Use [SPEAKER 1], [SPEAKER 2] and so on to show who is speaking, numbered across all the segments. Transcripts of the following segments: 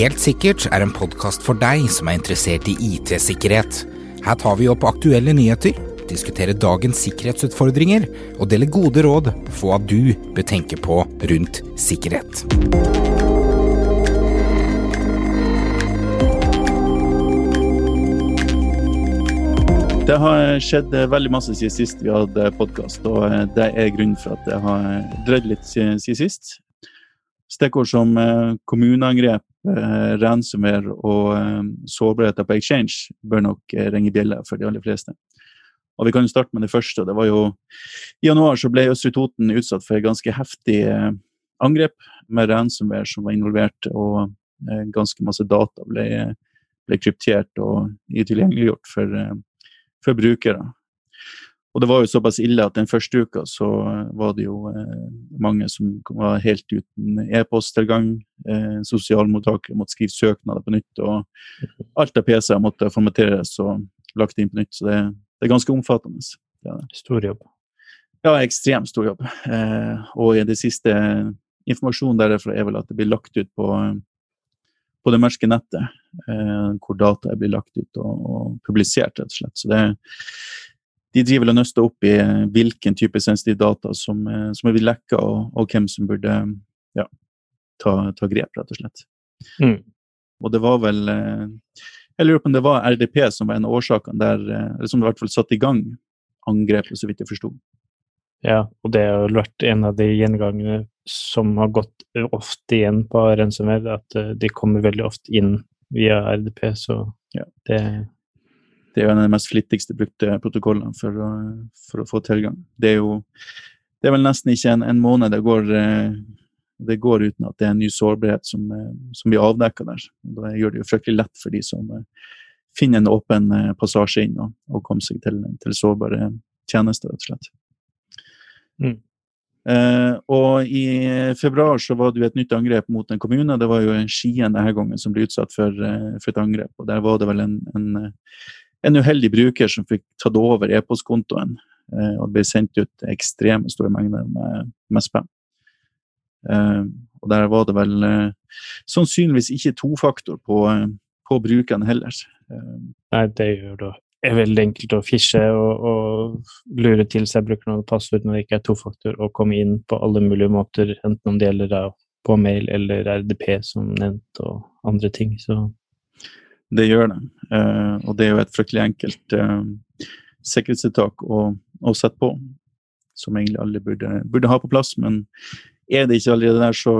[SPEAKER 1] Helt sikkert er en podkast for deg som er interessert i IT-sikkerhet. Her tar vi opp aktuelle nyheter, diskuterer dagens sikkerhetsutfordringer og deler gode råd for hva du bør tenke på rundt sikkerhet.
[SPEAKER 2] Det har skjedd veldig masse siden sist vi hadde podkast, og det er grunnen for at det har drøyd litt siden sist. Stikkord som eh, kommuneangrep, eh, ransomware og eh, sårbarheter på exchange bør nok ringe bjeller for de aller fleste. Og Vi kan jo starte med det første. det var jo I januar så ble Østre Toten utsatt for et ganske heftig angrep med ransomware som var involvert, og ganske masse data ble, ble kryptert og tilgjengeliggjort for for brukere. Og det var jo såpass ille at den første uka så var det jo eh, mange som var helt uten e-posttilgang. Eh, Sosialmottakere måtte skrive søknader på nytt, og alt av PC-er måtte formateres og lagt inn på nytt. Så det, det er ganske omfattende. Det er
[SPEAKER 3] det. Stor jobb.
[SPEAKER 2] Ja, ekstremt stor jobb. Eh, og det siste informasjonen derfra er vel at det blir lagt ut på, på det mørke nettet, eh, hvor data blir lagt ut og, og, publisert, rett og slett. Så det, de driver og nøster opp i hvilken type sensitiv data som, eh, som er blitt lekka, og, og, hvem som burde ja, ta, ta, grep, rett og slett. Mm. Og det var vel eh, Jeg lurer på om det var RDP som var en av årsakene der, eh, eller som i hvert fall satte i gang angrepet, så vidt jeg forsto.
[SPEAKER 3] Ja, og det har vært en av de gjengangene som har gått ofte igjen på ransomware, at eh, de kommer veldig ofte inn via RDP, så ja. det
[SPEAKER 2] Det er jo en av de mest flittigste brukte protokollene for for å få tilgang. Det er jo det er vel nesten ikke en, en måned det går, eh, det går uten at det er en ny sårbarhet som, eh, som blir avdekka der. Da gjør det jo fryktelig lett for de som finner en åpen passasje inn og, og kommer seg til, til sårbare tjenester, rett og slett. Mm. Uh, og i februar så var det jo et nytt angrep mot en kommune. Det var jo Skien denne gangen som ble utsatt for, for, et angrep. og Der var det vel en, en, en uheldig bruker som fikk tatt over e-postkontoen. Uh, og det ble sendt ut ekstreme store mengder med, med spam. og der var det vel sannsynligvis ikke tofaktor på, på brukeren heller.
[SPEAKER 3] Nei, det gjør det er veldig enkelt å fishe og, og lure til seg brukernavn og passord når det ikke er tofaktor, og komme inn på alle mulige måter, enten om det gjelder da på mail eller RDP, som nevnt, og andre ting. Så
[SPEAKER 2] Det gjør det, uh, og det er jo et fryktelig enkelt uh, sikkerhetstiltak å, å, sette på, som egentlig alle burde, burde, ha på plass. Men er det ikke allerede der, så,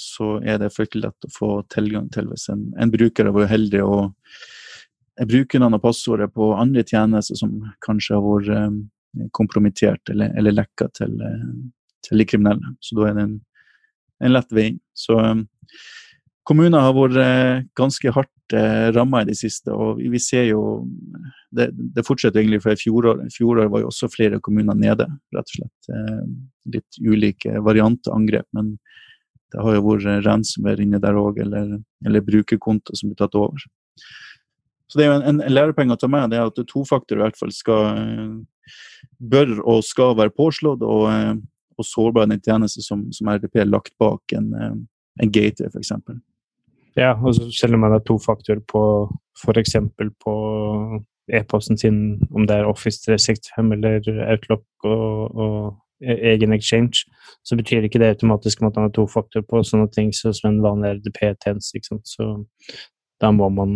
[SPEAKER 2] så er det fryktelig lett å få tilgang til hvis en, en bruker har vært heldig og brukernavn og passordet på andre tjenester som kanskje har vært kompromittert eller, eller lekka til, til, de kriminelle. Så da er det en, en lett vei. Så um, kommuner har vært ganske hardt uh, ramma i det siste, og vi ser jo Det, det fortsetter egentlig fra i fjor. Fjoråret var jo også flere kommuner nede, rett og slett. Eh, litt ulike varianter angrep, men det har jo vært ransomware inne der òg, eller, eller brukerkonto som blir tatt over. Så det er jo en, en lærepenge å ta med, det er at tofaktor i hvert fall skal bør og skal være påslått, og, eh, og sårbar en tjeneste som, som RDP er lagt bak en, eh, en gateway, f.eks.
[SPEAKER 3] Ja, og selv om man har to faktorer på f.eks. på e-posten sin, om det er Office 365 eller Outlook og, og e, egen exchange, så betyr ikke det automatisk at man har to faktorer på sånne ting som en vanlig RDP-tjeneste. Så da må man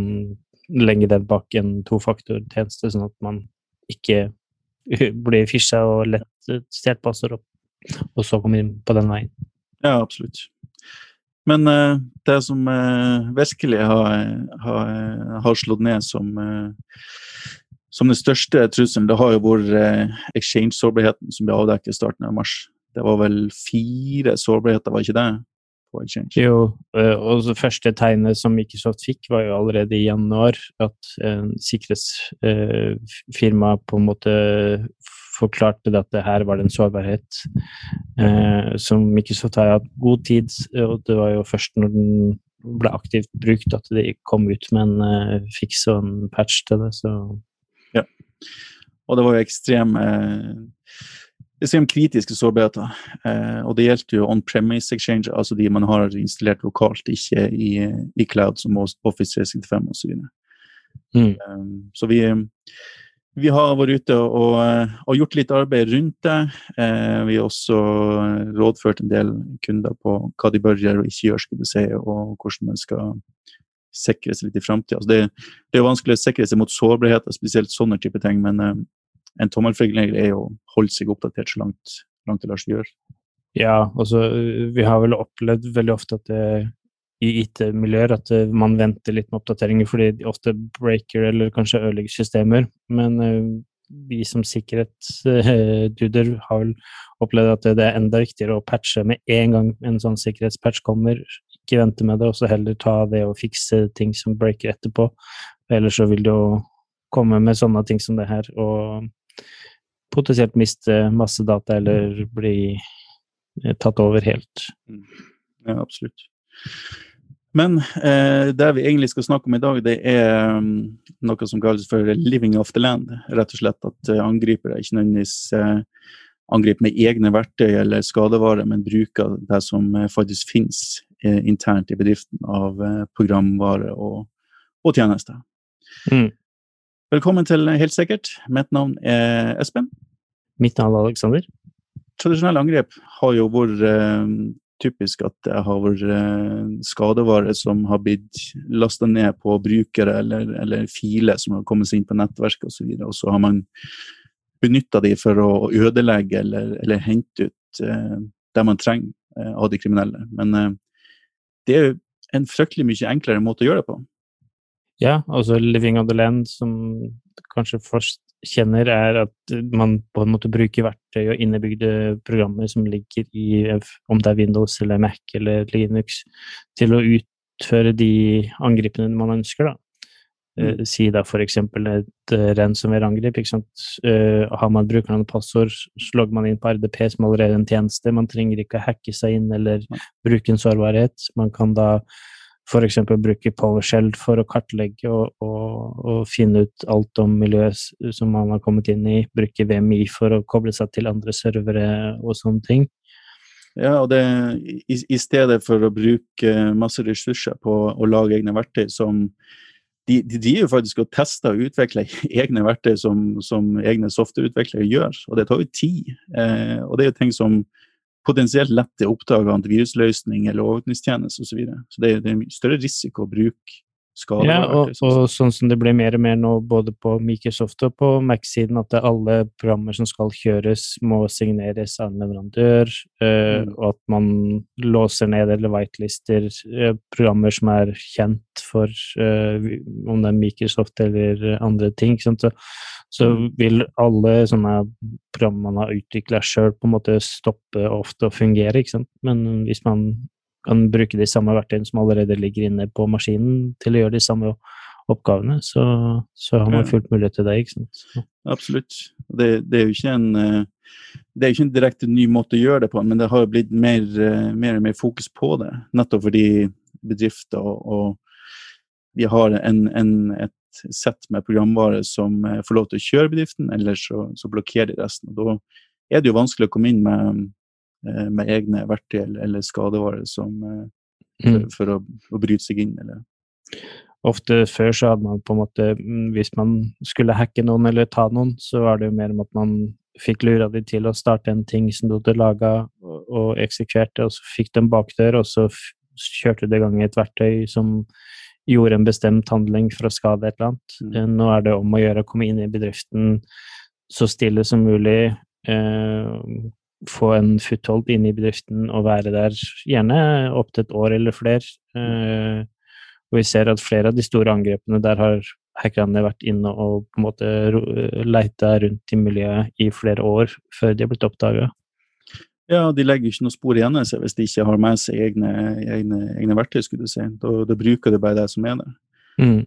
[SPEAKER 3] legge den bak en tofaktortjeneste, sånn at man ikke blir fisha og lett stjålet passord opp, og så komme inn på den veien.
[SPEAKER 2] Ja, absolutt. Men uh, det som uh, virkelig har, har, har, slått ned som, som den største trusselen, det har jo vært exchange-sårbarheten som ble avdekket i starten av mars. Det var vel fire sårbarheter, var ikke det?
[SPEAKER 3] Jo, eh, og det første tegnet som Microsoft fikk, var jo allerede i januar. At en sikkerhetsfirma på en måte forklarte at det her var det en sårbarhet eh, som Microsoft har hatt god tid, og det var jo først når den ble aktivt brukt at de kom ut med en uh, fiks og en patch til det. Så.
[SPEAKER 2] Ja. Og det var jo ekstreme Det sier om kritiske sårbarheter, eh, og det gjelder jo on-premise exchange, altså de man har installert lokalt, ikke i, i cloud som Office 365 osv. Så, mm. um, så vi, vi har vært ute og, og, gjort litt arbeid rundt det. Eh, vi har også rådført en del kunder på hva de bør gjøre og ikke gjøre, skulle du si, og hvordan man skal sikre seg litt i framtida. Altså det, det, er vanskelig å sikre seg mot sårbarheter, spesielt sånne type ting, men uh, en tommelfingerregel er jo å holde seg oppdatert så langt, langt det lar seg gjøre.
[SPEAKER 3] Ja, altså vi har vel opplevd veldig ofte at det i IT-miljøer at uh, man venter litt med oppdateringer fordi de ofte breaker eller kanskje ødelegger systemer. Men uh, vi som sikkerhetsduder har vel opplevd at det er enda viktigere å patche med en gang en sånn sikkerhetspatch kommer, ikke vente med det, og så heller ta det og fikse ting som breaker etterpå. Ellers så vil det jo komme med sånne ting som det her, og potensielt miste masse data eller bli eh, tatt over helt.
[SPEAKER 2] Mm. Ja, absolutt. Men eh, det vi egentlig skal snakke om i dag, det er um, noe som kalles for 'living off the land'. Rett og slett at uh, angripere ikke nødvendigvis uh, angriper med egne verktøy eller skadevarer, men bruker det som uh, faktisk finnes internt i bedriften av programvare og, og tjenester. Mm. Velkommen til Helt sikkert. Mitt navn er Espen.
[SPEAKER 3] Mitt navn er Aleksander.
[SPEAKER 2] Tradisjonelle angrep har jo vært eh, typisk at det har vært eh, skadevare som har blitt lasta ned på brukere eller, eller filer som har kommet seg inn på nettverket osv. Og, og så har man benytta de for å ødelegge eller, eller hente ut eh, det man trenger av de kriminelle. Men det er jo en fryktelig mye enklere måte å gjøre det på.
[SPEAKER 3] Ja, altså Living on the Land, som kanskje først kjenner, er at man på en måte bruker verktøy og innebygde programmer som ligger i om det er Windows eller Mac eller Linux, til å utføre de angripene man ønsker. da. Uh, si da f.eks. et uh, ransomware-angrep. Uh, har man brukernavn og passord, så logger man inn på RDP som allerede er en tjeneste. Man trenger ikke å hacke seg inn eller bruke en sårbarhet. Man kan da f.eks. bruke PowerShell for å kartlegge og, og, og, finne ut alt om miljøet som man har kommet inn i. Bruke VMI for å koble seg til andre servere og sånne ting.
[SPEAKER 2] Ja, og det, i, i stedet for å bruke masse ressurser på å lage egne verktøy som de, de driver faktisk og tester og utvikler egne verktøy som, som egne softwareutviklere gjør, og det tar jo tid. Eh, og det er jo ting som potensielt lett er oppdaga antivirusløsning eller overvåkningstjeneste osv. Så, videre. så det er, det er større risiko å bruke
[SPEAKER 3] skade. Ja, og, og, sånn som det blir mer og mer nå både på Microsoft og på Mac-siden, at alle programmer som skal kjøres, må signeres av en leverandør, uh, mm. og at man låser ned eller whitelister uh, programmer som er kjent for uh, om det er Microsoft eller andre ting. Så, så, mm. vil alle sånne programmer man har utvikla sjøl, på en måte stoppe ofte å fungere. Men hvis man kan bruke de samme verktøyene som allerede ligger inne på maskinen til å gjøre de samme oppgavene, så, så har man fullt mulighet til det. ikke sant? Så.
[SPEAKER 2] Absolutt. Det, det, er jo ikke en eh, det er ikke en direkte ny måte å gjøre det på, men det har blitt mer, eh, mer og mer fokus på det. Nettopp fordi bedrifter og, og vi har en, en, et sett med programvare som eh, får lov til å kjøre bedriften, eller så, så blokkerer de resten. Og da er det jo vanskelig å komme inn med med egne verktøy eller skadevarer som, eh, for, mm. for å, å, bryte seg inn. Eller.
[SPEAKER 3] Ofte før så hadde man på en måte mm, Hvis man skulle hacke noen eller ta noen, så var det jo mer om at man fikk lura de til å starte en ting som du hadde laga og, og eksekverte, og så fikk de bakdør, og så kjørte du i gang et verktøy som gjorde en bestemt handling for å skade et eller annet. Mm. Eh, nå er det om å gjøre å komme inn i bedriften så stille som mulig, eh, få en foothold inn i bedriften og være der gjerne opptil et år eller flere. Uh, og vi ser at flere av de store angrepene der har hackerne vært inne og på en måte leita rundt i miljøet i flere år før de har blitt oppdaga.
[SPEAKER 2] Ja, de legger ikke noe spor igjen seg hvis de ikke har med seg egne, egne, egne verktøy. skulle du si. Da, da, bruker de bare det som er der. Mm.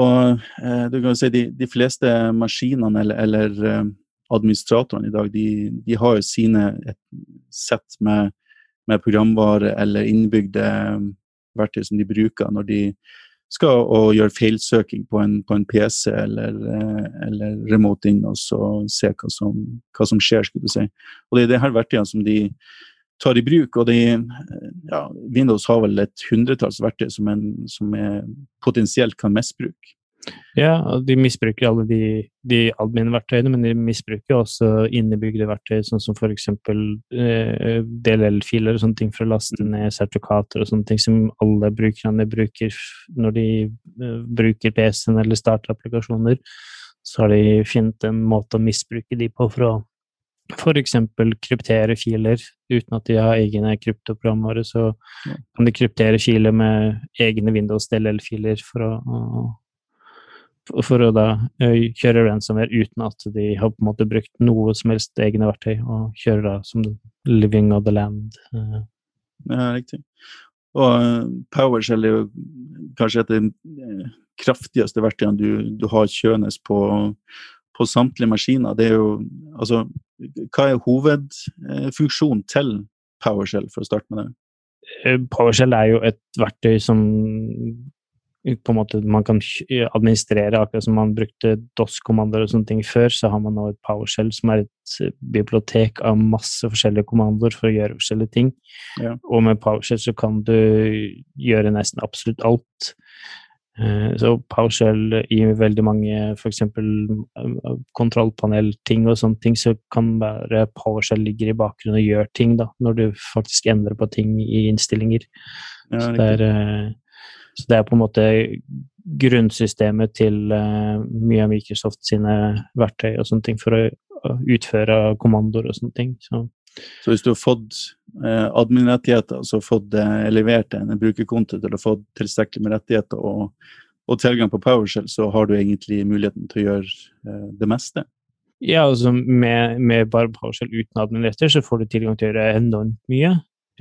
[SPEAKER 2] Og eh, du kan si de, de fleste maskinene eller, eller eh, administratorene i dag, de, de har jo sine sett med, med, programvare eller innbygde um, verktøy som de bruker når de skal og gjøre feilsøking på en, på en PC eller, eller, remote inn og så se hva som, hva som skjer. skulle du si. Og Det er det her verktøyene som de tar i bruk. og de, ja, Windows har vel et hundretalls verktøy som, en, som potensielt kan misbruke.
[SPEAKER 3] Ja, de misbruker alle de, de admin-verktøyene, men de misbruker også innebygde verktøy, sånn som f.eks. Eh, DLL-filer og sånne ting for å laste mm. ned sertifikater og sånne ting som alle brukerne bruker når de eh, bruker PC-en eller starter applikasjoner. Så har de funnet en måte å misbruke de på for å f.eks. kryptere filer uten at de har egne kryptoprogrammer. Så kan de kryptere filer med egne Windows DLL-filer for å, for å da kjøre ransomware uten at de har på en måte brukt noe som helst egne verktøy, og kjøre da som living of the land.
[SPEAKER 2] Ja, riktig. Og PowerShell er jo kanskje et av de kraftigste verktøyene du, du har kjønes på på samtlige maskiner. Det er jo Altså, hva er hovedfunksjonen til PowerShell, for å starte med det?
[SPEAKER 3] Eh, PowerShell er jo et verktøy som på en måte man kan administrere, akkurat som man brukte DOS-kommandoer og sånne ting før, så har man nå et PowerShell som er et eh, bibliotek av masse forskjellige kommandoer for å gjøre forskjellige ting. Ja. Og med PowerShell så kan du gjøre nesten absolutt alt. Eh, så PowerShell i veldig mange f.eks. Eh, kontrollpanelting og sånne ting, så kan bare PowerShell ligger i bakgrunnen og gjør ting, da, når du faktisk endrer på ting i innstillinger. Ja, så, det er, så, det er, på en måte grunnsystemet til mye av Microsoft sine verktøy og sånne ting for å utføre kommandoer og sånne ting. Så
[SPEAKER 2] så hvis du har fått eh, admin-rettigheter, altså fått eh, levert en brukerkonto til å få tilstrekkelig med rettigheter og, og, tilgang på PowerShell, så har du egentlig muligheten til å gjøre eh, det meste.
[SPEAKER 3] Ja, altså med, med bare PowerShell uten admin-rettigheter, så får du tilgang til å gjøre enormt mye.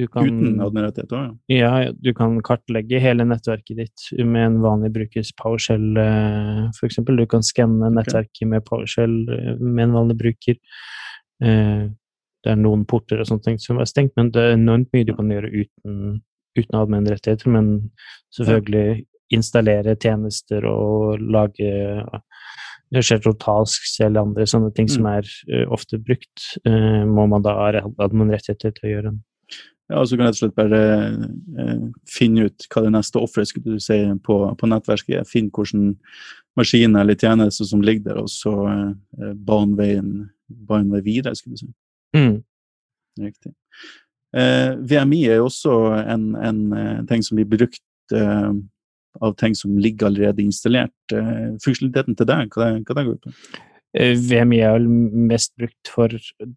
[SPEAKER 2] Kan, uten admin-rettigheter
[SPEAKER 3] òg, ja. ja. Du kan kartlegge hele nettverket ditt med en vanlig brukers PowerShell, eh, f.eks. Du kan skanne nettverket med PowerShell eh, med en vanlig bruker. Eh, det er noen porter og sånne ting som er stengt, men det er enormt mye du kan gjøre uten, uten allmennrettigheter. Men selvfølgelig installere tjenester og lage Tasks eller andre sånne ting mm. som er uh, ofte brukt, uh, må man da ha admin-rettigheter til å gjøre.
[SPEAKER 2] Ja, så kan du rett og slett bare eh, finne ut hva det neste offeret skulle du si på, på nettverket er. Finn hvilken maskiner eller tjenester som ligger der, og så eh, bane veien, veien videre, skulle du si. Mm. Riktig. Eh, VMI er jo også en, en, en, ting som blir brukt eh, av ting som ligger allerede installert. Eh, funksjonaliteten til deg, hva, hva det går ut på?
[SPEAKER 3] Eh, VMI er vel mest brukt for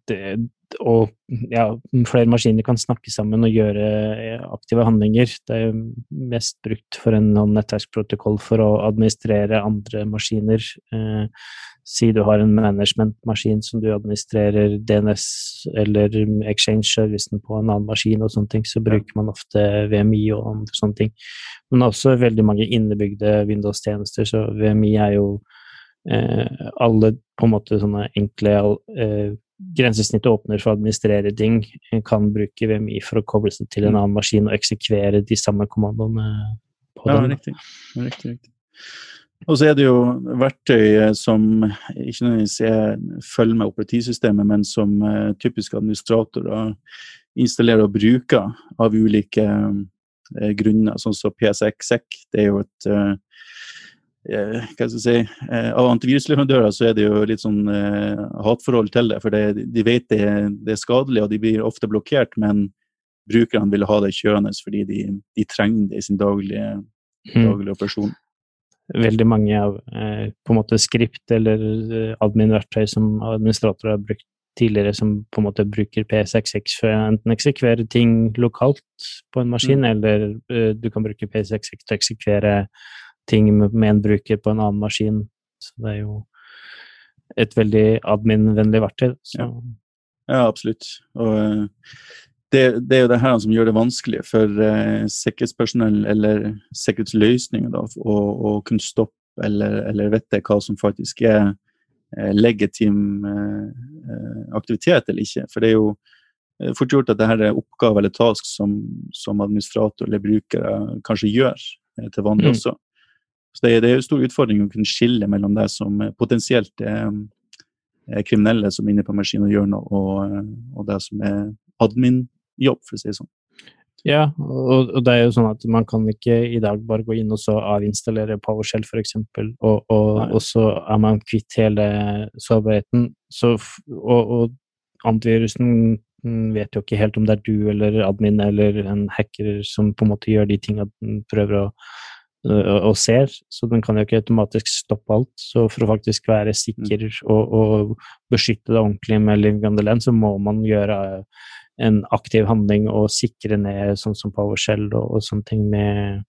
[SPEAKER 3] det, og ja, flere maskiner kan snakke sammen og gjøre eh, aktive handlinger. Det er mest brukt for en nettverksprotokoll for å administrere andre maskiner. Eh, si du har en managementmaskin som du administrerer DNS eller exchange-servicen på en annen maskin og sånne ting, så bruker man ofte VMI og andre sånne ting. Men også veldig mange innebygde Windows-tjenester, så VMI er jo eh, alle på en måte sånne enkle eh, grensesnittet åpner for å administrere ting, kan bruke VMI for å koble seg til en mm. annen maskin og eksekvere de samme kommandoene på
[SPEAKER 2] ja, den. Riktig. riktig, riktig. Og så er det jo verktøy som ikke nødvendigvis følger med operativsystemet, men som eh, typiske administratorer installerer og bruker av ulike eh, grunner, sånn som PSX-SEC. Det er jo et Eh, hva skal jeg si, eh, Av antivirusleverandører så er det jo litt sånn eh, hatforhold til det. For det, de vet det, det, er skadelig, og de blir ofte blokkert. Men brukerne vil ha det kjørende fordi de, de trenger det i sin daglige, mm. daglige operasjon.
[SPEAKER 3] Veldig mange av eh, på en måte skript eller eh, admin-verktøy som administratorer har brukt tidligere, som på en måte bruker P66 for å enten eksekvere ting lokalt på en maskin, mm. eller eh, du kan bruke P66 til å eksekvere ting med en bruker på en annen maskin. Så det er jo et veldig admin-vennlig verktøy.
[SPEAKER 2] Ja. ja. absolutt. Og eh, det, det, er jo det her som gjør det vanskelig for uh, sikkerhetspersonell eller sikkerhetsløsninger å, å kunne stoppe eller, eller vite hva som faktisk er uh, legitim aktivitet eller ikke. For det er jo fort gjort at dette er oppgave eller task som, som administrator eller brukere kanskje gjør til vanlig mm. også. Så det, det er en stor utfordring å kunne skille mellom det som potensielt er, er kriminelle som er inne på maskin og gjør noe, og, og det som er admin-jobb, for å si det sånn.
[SPEAKER 3] Ja, og, og, det er jo sånn at man kan ikke i dag bare gå inn og så avinstallere PowerShell f.eks., og, og, og så er man kvitt hele sårbarheten. Så, og, og antivirusen vet jo ikke helt om det er du eller admin eller en hacker som på en måte gjør de tingene den prøver å og ser, så den kan jo ikke automatisk stoppe alt. Så for å faktisk være sikker mm. og, og beskytte det ordentlig med Land, så må man gjøre en aktiv handling og sikre ned sånn som PowerShell og, og sånne ting med,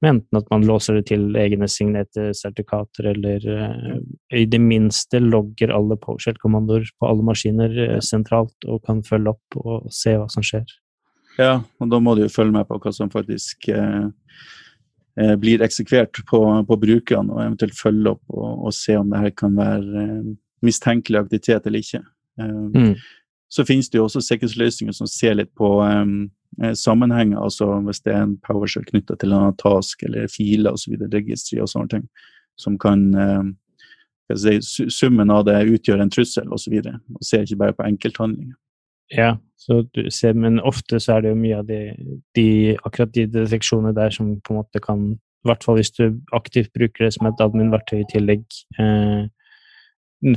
[SPEAKER 3] med, enten at man låser det til egne signerte sertifikater, eller uh, i det minste logger alle PowerShell-kommandoer på alle maskiner uh, sentralt og kan følge opp og se hva som skjer.
[SPEAKER 2] Ja, og da må du jo følge med på hva som faktisk uh, blir eksekvert på, på brukerne, og eventuelt følge opp og, og, se om det her kan være mistenkelig aktivitet eller ikke. Mm så finnes det jo også sikkerhetsløsninger som ser litt på um, sammenhenger. altså Hvis det er en PowerShell knytta til en task eller filer osv., registri og sånne ting, som kan um, si, Summen av det utgjør en trussel osv. Og, så og ser ikke bare på enkelthandlinger.
[SPEAKER 3] Ja, ser, men ofte så er det jo mye av de, de, akkurat de deteksjonene der som på en måte kan I hvert fall hvis du aktivt bruker det som et admin-verktøy i tillegg, eh,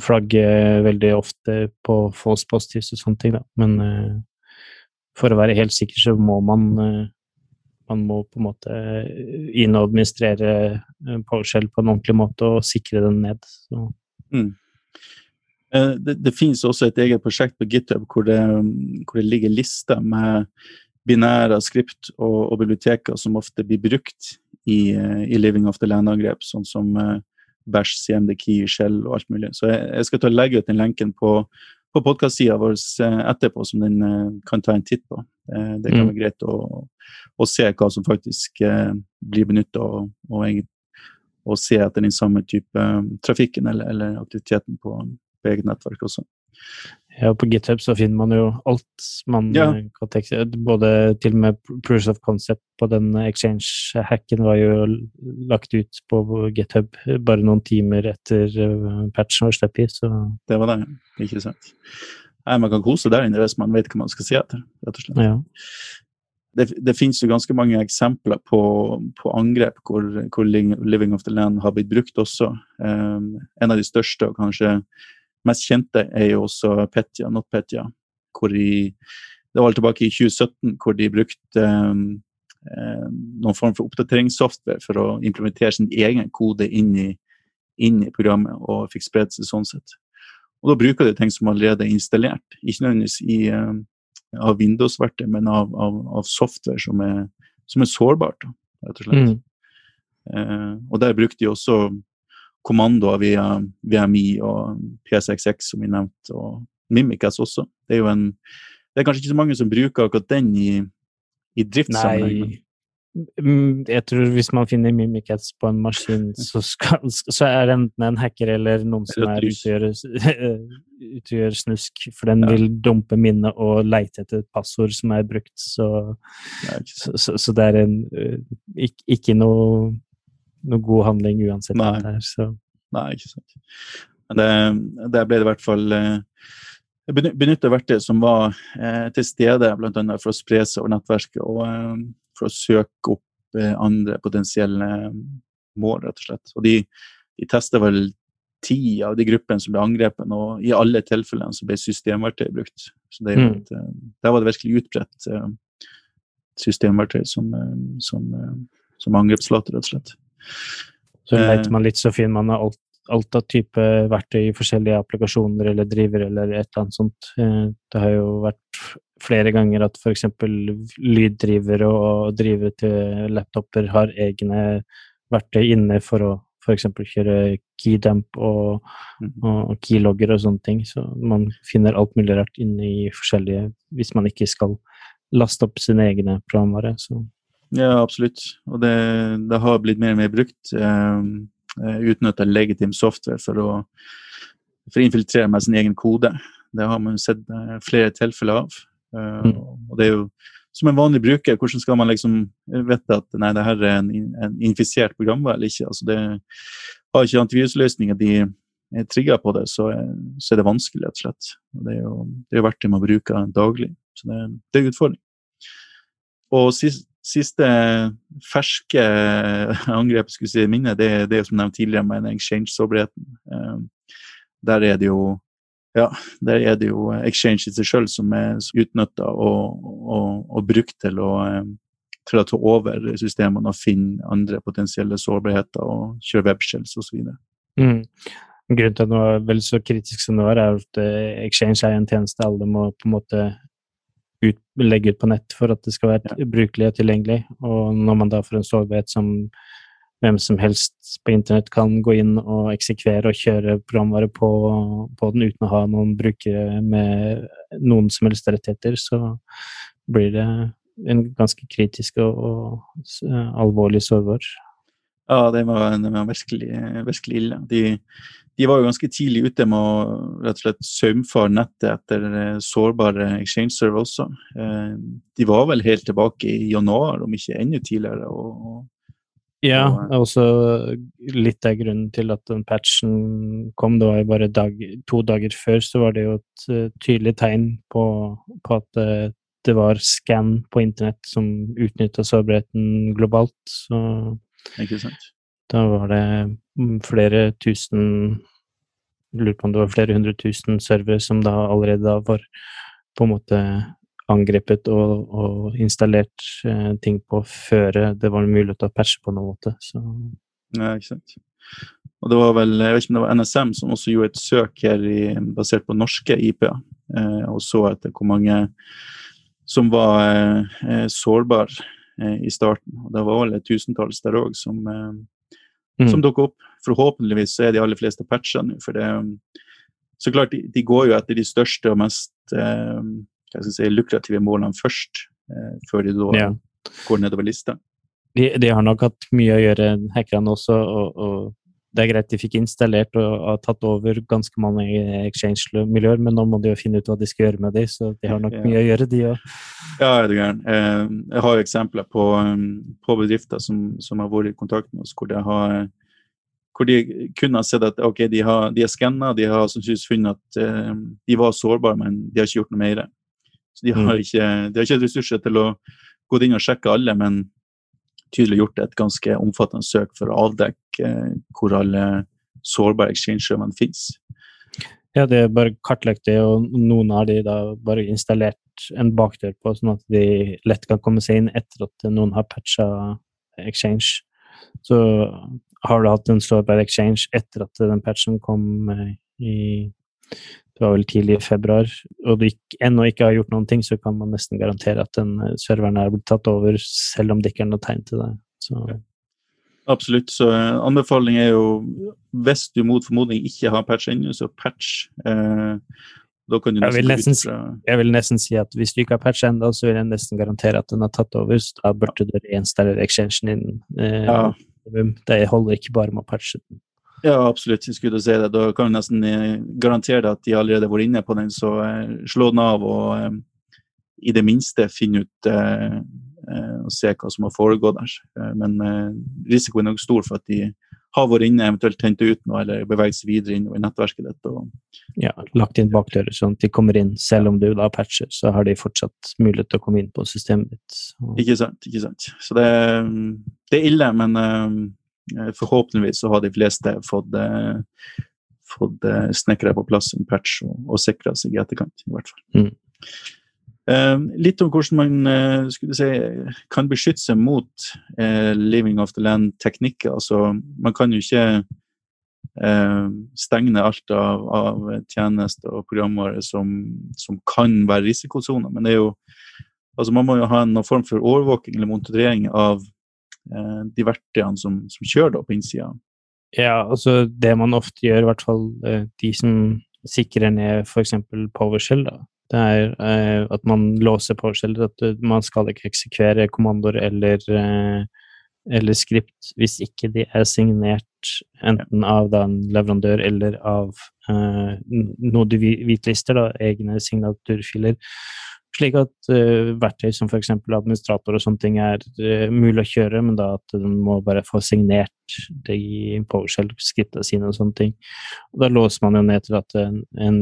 [SPEAKER 3] flagger veldig ofte på false positives og sånne ting, da. Men eh, for å være helt sikker så må man eh, man må på en måte inn og administrere uh, PowerShell på en ordentlig måte og sikre den ned. Mm.
[SPEAKER 2] Det, det, finnes også et eget prosjekt på GitHub hvor det, hvor det ligger lister med binære skript og, og, biblioteker som ofte blir brukt i, i Living of the Land-angrep, sånn som Bash, CMDK, Shell og alt mulig. Så jeg, jeg skal ta og legge ut den lenken på, på podkast-sida vår eh, etterpå, som den uh, kan ta en titt på. Det, det kan mm. være greit å, å, se hva som faktisk uh, blir benytta, og, og, og, se etter den samme type trafikken eller, eller aktiviteten på, på eget nettverk også.
[SPEAKER 3] Ja, på GitHub så finner man jo alt man ja. kan tenke Både til og med Proof of Concept på den exchange-hacken var jo lagt ut på GitHub bare noen timer etter eh, patchen var sluppet så
[SPEAKER 2] Det var det, ikke sant. Nei, man kan kose der inne hvis man vet hva man skal si etter, rett og slett. Ja. Det, det, finnes jo ganske mange eksempler på, på angrep hvor, hvor, Living of the Land har blitt brukt også. Um, en av de største og kanskje mest kjente er jo også Petya, NotPetya, hvor de Det var tilbake i 2017 hvor de brukte um, noen form for oppdateringssoftware for å implementere sin egen kode inn i, inn i programmet, og fikk spredt seg sånn sett. Og Da bruker de ting som allerede er installert, ikke nødvendigvis i, um, av Windows-verktøy, men av, av, av, software som er, som er sårbart, rett og slett. Mm. Uh, og Der brukte de også kommandoer via VMI og PSXX, som vi nevnte, og Mimikaz også. Det er jo en Det er kanskje ikke så mange som bruker akkurat den i, i driftssammenheng.
[SPEAKER 3] Mm, jeg tror hvis man finner Mimikets på en maskin, så, skal, så, er det enten en hacker eller noen som er utgjør, gjør snusk. For den ja. vil dumpe minnet og leite etter et passord som er brukt. Så, så, så det er en, eh, ikke, ikke noe noe god handling uansett.
[SPEAKER 2] Nei,
[SPEAKER 3] der, så.
[SPEAKER 2] Nei ikke sant. Men det, der ble det i hvert fall Jeg benytta verktøy som var eh, til stede bl.a. for å spre seg over nettverket og eh, for å søke opp eh, andre potensielle mål, rett og slett. Og de, de testa vel ti av de gruppene som ble angrepet, og i alle tilfellene så ble systemverktøy brukt. Så det, mm. et, eh, Der var det virkelig utbredt eh, systemverktøy som, som, som angrepsflate, rett og slett.
[SPEAKER 3] Så leter man litt, så finner man alt, alt av type verktøy i forskjellige applikasjoner eller driver eller et eller annet sånt. Eh, det har jo vært flere ganger at f.eks. lyddrivere og drivere til laptoper har egne verktøy inne for å f.eks. kjøre keydamp og, mhm. og keylogger og sånne ting. Så man finner alt mulig rart inne i forskjellige hvis man ikke skal laste opp sine egne programvare. Så
[SPEAKER 2] ja, absolutt. Og det, det har blitt mer og mer brukt. Eh, eh Utnytta legitim software for å, for å infiltrere med sin egen kode. Det har man sett eh, flere tilfeller av. Mm. Og det er jo som en vanlig bruker, hvordan skal man liksom vite at nei, det her er en, en infisert programvare eller ikke? Altså det Har ikke antivirusløsninger de er trigga på det, så, så, er det vanskelig, rett og slett. Det er jo det er verktøy man bruker daglig. Så det, det er en utfordring. Og sist, siste ferske angrep skulle si minnet, det, det er som nevnt tidligere med exchange-sårbarheten. Eh, der er det jo ja, der er det jo exchange i seg sjøl som er utnytta og, og, og, brukt til å, eh, til å ta over systemene og finne andre potensielle sårbarheter og kjøre webshells osv.
[SPEAKER 3] Mm. Grunnen til at det var veldig så kritisk som det var, er at eh, Exchange er en tjeneste alle må på en måte ut, legge ut på nett for at det skal være ja. brukelig og tilgjengelig. Og når man da får en sårbarhet som hvem som helst på internett kan gå inn og eksekvere og kjøre programvare på, på, den uten å ha noen brukere med noen som helst rettigheter, så blir det en ganske kritisk og, og alvorlig sårbar.
[SPEAKER 2] Ja, det var, det var virkelig, virkelig, ille. De, de, var jo ganske tidlig ute med å rett og slett saumfare nettet etter eh, sårbare exchange-server også. Eh, de var vel helt tilbake i januar, om ikke enda tidligere. og
[SPEAKER 3] ja, det er også litt av grunnen til at den patchen kom. Det var jo bare dag, to dager før, så var det jo et uh, tydelig tegn på, på at uh, det var scan på internett som utnytta sårbarheten globalt. Så
[SPEAKER 2] Ikke sant.
[SPEAKER 3] da var det mm, flere tusen Lurer på om det var flere hundre tusen servere som da allerede da var på en måte angrepet og, og installert eh, ting på før det var mulig å patche på noen måte. Så.
[SPEAKER 2] Ja, ikke sant. Og det var vel, jeg vet ikke om det var NSM som også gjorde et søk her i, basert på norske IP-er, eh, og så etter hvor mange som var eh, sårbare eh, i starten. Og det var vel tusentalls der òg som, eh, mm. som dukka opp. Forhåpentligvis så er de aller fleste patcha nå, for det så klart, de, de, går jo etter de største og mest eh, si, lukrative målene først, eh, før de da ja. går nedover lista.
[SPEAKER 3] De, de, har nok hatt mye å gjøre, hackerne også. og, og det er greit de fikk installert og har tatt over ganske mange exchange-miljøer, men nå må de jo finne ut hva de skal gjøre med de, så de har nok ja. mye å gjøre, de òg.
[SPEAKER 2] Ja, er du gæren. Eh, jeg har jo eksempler på, um, på bedrifter som, som, har vært i kontakt med oss, hvor, har, hvor de kun har sett at ok, de har, de har skanna, de har sannsynligvis funnet at uh, de var sårbare, men de har ikke gjort noe mer. Så de har, mm. ikke, de har ikke ressurser til å gå inn og sjekke alle, men tydelig gjort et ganske omfattende søk for å avdekke eh, hvor alle sårbare exchange-serverne finnes.
[SPEAKER 3] Ja, det er bare kartlagt det, og noen har de da bare installert en bakdør på, sånn at de lett kan komme seg inn etter at noen har patcha exchange. Så har du hatt en sårbar exchange etter at den patchen kom eh, i det var vel tidlig i februar, og du ennå ikke har gjort noen ting, så kan man nesten garantere at den eh, serveren er blitt tatt over, selv om det ikke er noe tegn til det. Så.
[SPEAKER 2] Absolutt. Så uh, anbefaling er jo, hvis du mot formodning ikke har patch ennå, så patch. Eh, da kan du
[SPEAKER 3] jeg, vil nesten, fra... jeg vil nesten si at hvis du ikke har patch ennå, så vil jeg nesten garantere at den har tatt over. Så da burde du reinstallere exchangen din. Eh, ja. Det holder ikke bare med å patche den.
[SPEAKER 2] Ja, absolutt. Jeg skulle si det. Da kan du nesten garantere garantere at de allerede har vært inne på den, så eh, slå den av og eh, i det minste finne ut eh, eh og se hva som har foregått der. Eh, men risikoen er nok stor for at de har vært inne, eventuelt hentet ut noe eller beveget seg videre inn i nettverket ditt. Og...
[SPEAKER 3] Ja, lagt inn bakdører sånn at de kommer inn. Selv om du da patcher, så har de fortsatt mulighet til å komme inn på systemet ditt.
[SPEAKER 2] Og... Ikke sant. ikke sant. Så det, det er ille, men Eh, forhåpentligvis så har de fleste fått, eh, fått eh, snekra på plass en patch og, og sikra seg i etterkant, i hvert fall. Mm. Uh, litt om hvordan man uh, si, kan beskytte seg mot eh, living of the land-teknikker. Altså, man kan jo ikke stenge alt av, av tjenester og programvare som, som kan være risikosoner. Men jo, altså man må jo ha en form for overvåking eller monitorering av Eh, de verktøyene som, som kjører det på innsida?
[SPEAKER 3] Ja, altså det man ofte gjør, i hvert fall eh, de som sikrer ned f.eks. PowerShell, da. Det er eh, at man låser PowerShell, at man skal ikke eksekvere kommandoer eller, eller skript hvis ikke de er signert enten av da, en leverandør eller av eh, noe du hvitlister, da, egne signaturfiler. Slik at uh, verktøy som f.eks. administrator og sånne ting er uh, mulig å kjøre, men da at den må bare få signert det i PowerShell-skrittene sine og sånne ting. Og da låser man jo ned til at en, en,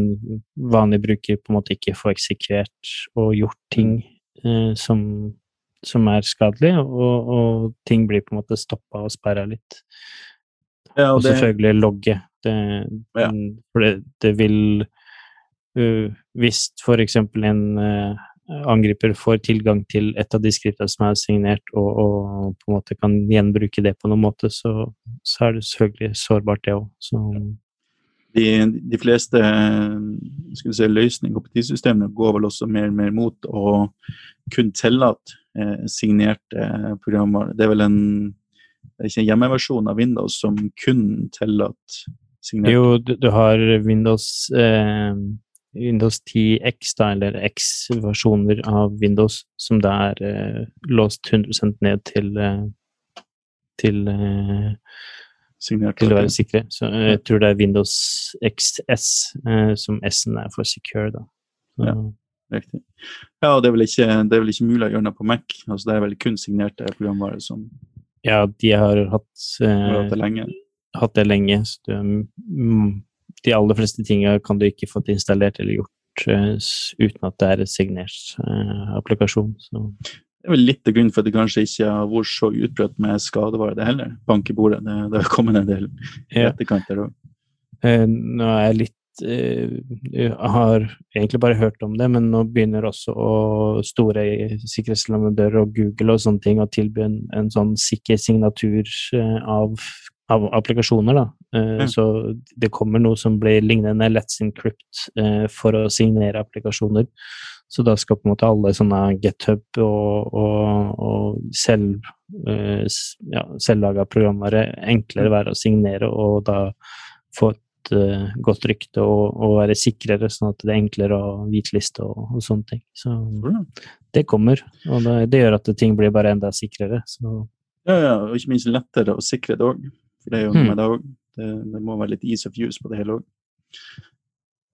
[SPEAKER 3] vanlig bruker på en måte ikke får eksekvert og gjort ting uh, som, som, er skadelig, og, og, ting blir på en måte stoppa og sperra litt. Ja, og, og selvfølgelig logge. Det, ja. For det, det vil hvis f.eks. en uh, angriper får tilgang til et av de skriftene som er signert, og, og, på en måte kan gjenbruke det på noen måte, så, så er det selvfølgelig sårbart, det òg.
[SPEAKER 2] De, de, fleste si, løsninger på tidssystemene går vel også mer og mer mot å kun tillate eh, signerte programmer. Det er vel en er en hjemmeversjon av Windows som kun tillater signerte?
[SPEAKER 3] Jo, du, du har Windows eh, Windows 10 X, da, eller X-versjoner av Windows, som da er eh, låst 100% ned til eh, til, eh, til å være sikre. Så eh, jeg tror det er Windows XS som S-en er for secure, da.
[SPEAKER 2] Så. Ja. Riktig. Ja, det er, ikke, det er, vel ikke, mulig å gjøre noe på Mac. altså Det er vel kun signerte programvarer som
[SPEAKER 3] Ja, de har hatt,
[SPEAKER 2] eh, hatt det lenge.
[SPEAKER 3] Hatt det lenge. Så det, mm, de aller fleste tingene kan du ikke få installert eller gjort uh, uten at det er en signert uh, applikasjon. Så.
[SPEAKER 2] Det er vel litt av grunnen for at det kanskje ikke har vært så utbredt med skadevare, det heller. Bank i bordet. Det, det har kommet en del i ja. etterkant der òg.
[SPEAKER 3] Uh, nå er jeg litt jeg har egentlig bare hørt om det, men nå begynner også store sikkerhetsleverandører og Google og sånne ting å tilby en, en sånn sikker signatur av applikasjoner. da. Mm. Så det kommer noe som blir lignende Let's Encrypt eh, for å signere applikasjoner. Så da skal på en måte alle sånne GitHub og, og, og selv, eh, ja, selvlaga programvare enklere være å signere, og da få et godt rykte og, og, være sikrere, sånn at det er enklere å hvitliste og, og sånne ting. Så det kommer, og det, det, gjør at ting blir bare enda sikrere. Så.
[SPEAKER 2] Ja, ja, og ikke minst lettere å sikre det òg. For det er jo noe med det òg. Det, det, må være litt ease of use på det hele òg.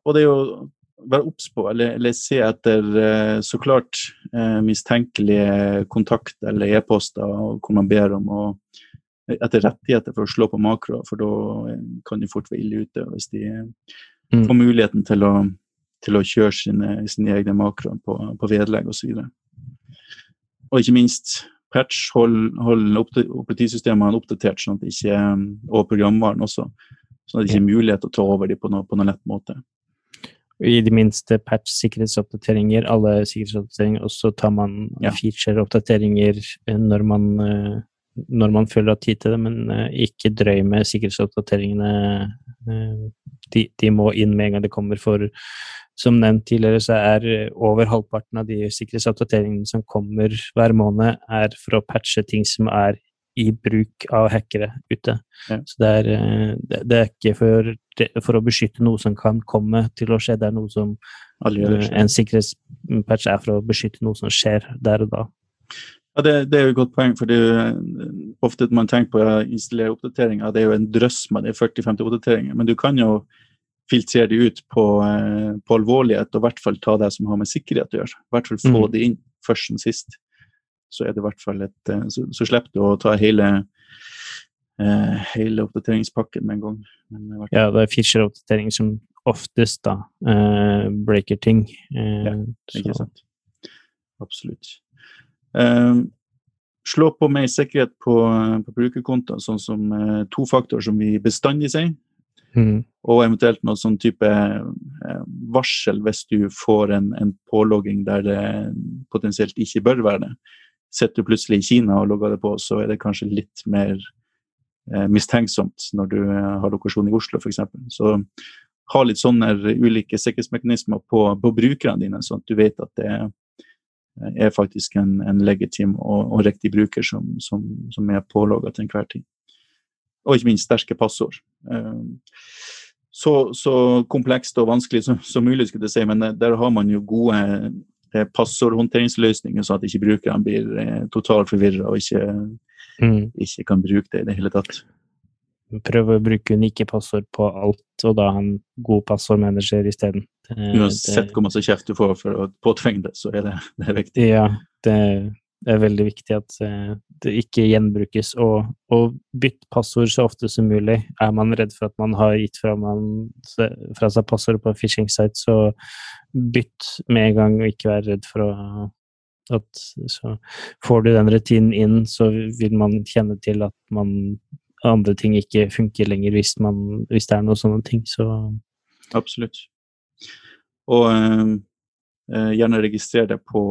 [SPEAKER 2] Og det er jo være obs på, eller, eller, se etter eh, så klart eh, mistenkelige kontakt eller e-poster hvor man ber om å etter rettigheter for å slå på makro, for da kan de fort være ille ute hvis de mm. får muligheten til å, til å kjøre sine, sine, egne makroer på, på vedlegg osv. Og, så og ikke minst patch, hold, hold operativsystemene oppdatert, sånn at ikke, og programvaren også. Sånn at det ikke er mulighet til å ta over dem på, noe, på noen lett måte.
[SPEAKER 3] I de minste patch-sikkerhetsoppdateringer, alle sikkerhetsoppdateringer, og så tar man ja. feature-oppdateringer eh, når man, eh, når man føler at tid til det, men eh, ikke drøy med sikkerhetsoppdateringene. De, de, må inn med en gang det kommer, for som nevnt tidligere, så er eh, over halvparten av de sikkerhetsoppdateringene som kommer hver måned, er for å patche ting som er i bruk av hackere ute. Ja. Så det er, eh, det er ikke for, for, å beskytte noe som kan komme til å skje, det er noe som eh, En sikkerhetspatch er for å beskytte noe som skjer der og da.
[SPEAKER 2] Ja, det, det, er jo et godt poeng, for det er jo ofte man tenker på å installere oppdateringer. Det er jo en drøss med de 40-50 oppdateringer, men du kan jo filtrere de ut på, eh, på, alvorlighet, og i hvert fall ta det som har med sikkerhet å gjøre. I hvert fall få mm. det inn først som sist. Så er det i hvert fall et eh, Så, så slipper du å ta hele, eh, hele oppdateringspakken med en gang.
[SPEAKER 3] Men, ja, det er feature-oppdatering som oftest da eh, breaker ting. Eh, ja,
[SPEAKER 2] ikke sant. Absolutt. Um, slå på mer sikkerhet på, på brukerkontoer, sånn som eh, to faktorer som vi bestandig sier. Mm. Og eventuelt noe sånn type eh, varsel hvis du får en, en, pålogging der det potensielt ikke bør være det. Sitter du plutselig i Kina og logger det på, så er det kanskje litt mer eh, mistenksomt når du eh, har lokasjon i Oslo f.eks. Så ha litt sånne ulike sikkerhetsmekanismer på, på, brukerne dine, sånn at du vet at det er, er faktisk en, en legitim og, og, riktig bruker som, som, som er pålogga til enhver tid og ikke minst sterke passord. Ehm, så, så komplekst og vanskelig som, som, mulig, skulle jeg si, men eh, der har man jo gode eh, passordhåndteringsløsninger, så at ikke brukerne blir eh, totalt forvirra og ikke, mm. ikke, kan bruke det i det hele tatt.
[SPEAKER 3] Prøv å bruke unike passord på alt, og da ha en god passordmanager isteden.
[SPEAKER 2] Uansett hvor mye kjeft du får for å påtvinge det, så er det, det er viktig.
[SPEAKER 3] Ja, det, det, er veldig viktig at uh, det ikke gjenbrukes. Og, og bytt passord så ofte som mulig. Er man redd for at man har gitt fra, man, fra seg passord på phishing site, så bytt med en gang, og ikke være redd for å at så får du den rutinen inn, så vil man kjenne til at man andre ting ikke funker lenger hvis, man, hvis det er noen sånne ting. Så
[SPEAKER 2] Absolutt. Og uh, gjerne registrer det på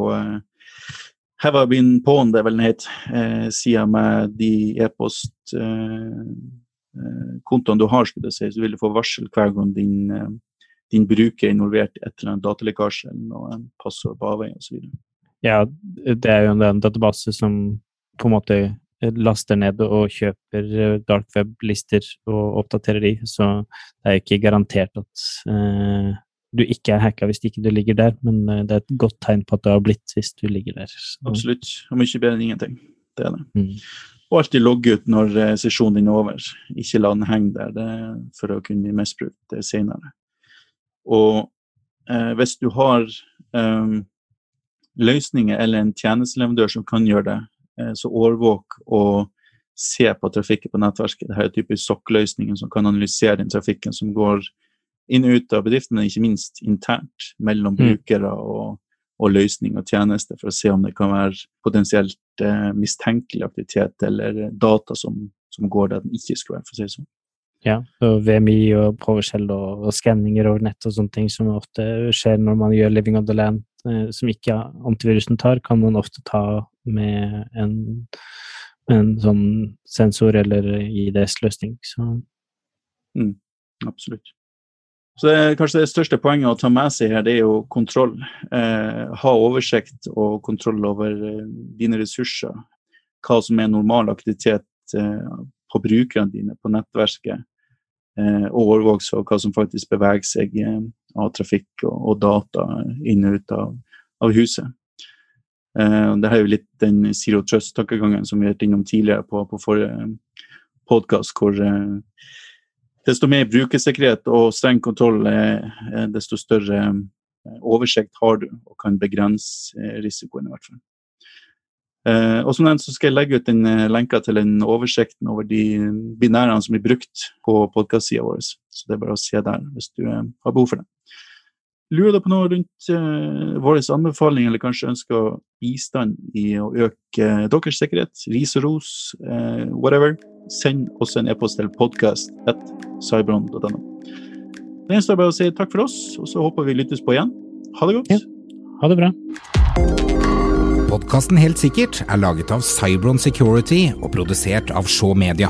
[SPEAKER 2] Have I been pawn, det er vel den het, sida med de e-postkontoene du har, skulle jeg si, så vil du få varsel hver gang din, din bruker er involvert i et eller annet datalekkasje eller noe, passord på avveie osv.
[SPEAKER 3] Ja, det er jo en database som på en måte laster ned og kjøper eh, dark web-lister og oppdaterer de, så det er ikke garantert at uh, du ikke er hacka hvis ikke du ligger der, men uh, det er et godt tegn på at du har blitt hvis du ligger der.
[SPEAKER 2] Absolutt, og mye bedre enn ingenting. Det er det. Mm. Og alltid logge ut når uh, sesjonen din er over. Ikke la den henge der det, for å kunne bli det senere. Og hvis du har eh, løsninger eller en tjenesteleverandør som kan gjøre det, Eh, så overvåk og se på trafikken på nettverket. Dette er typisk sokkløsningen som kan analysere den trafikken som går inn og ut av bedriften, men ikke minst internt mellom mm. brukere og, og løsning og tjenester, for å se om det kan være potensielt eh, mistenkelig aktivitet eller data som, som, går der den ikke skulle være, for å si det sånn.
[SPEAKER 3] Ja, og VMI og PowerShell og, og skanninger over nett og sånne ting som ofte skjer når man gjør Living on the Land, eh, som ikke antivirusen tar, kan man ofte ta med en, en sånn sensor eller IDS-løsning. Så
[SPEAKER 2] mm, Absolutt. Så det kanskje det største poenget å ta med seg her, det er jo kontroll. Eh, ha oversikt og kontroll over eh, dine ressurser. Hva som er normal aktivitet eh, på brukerne dine, på nettverket eh, overvåke så hva som faktisk beveger seg eh, av trafikk og, og, data inn og ut av, av huset. Eh, det er jo litt den Zero Trust-tankegangen som vi har vært innom tidligere på, på forrige podkast, hvor desto mer brukersikkerhet og streng kontroll, desto større eh, oversikt har du og kan begrense eh, risikoen, i hvert fall. Eh, og som nevnt så skal jeg legge ut en eh, lenka til en oversikten over de binærene som blir brukt på podkastsida vår. Så det er bare å se der hvis du eh, har behov for det. Lurer du på noe rundt uh, vår anbefaling, eller kanskje ønsker bistand i å øke uh, deres sikkerhet, ris og ros, uh, whatever, send oss en e-post til podkast.cybron.no. Det gjenstår bare å si takk for oss, og så håper vi lyttes på igjen. Ha det godt. Ja.
[SPEAKER 3] Ha det bra.
[SPEAKER 1] Podkasten Helt sikkert er laget av Cybron Security og produsert av Shaw Media.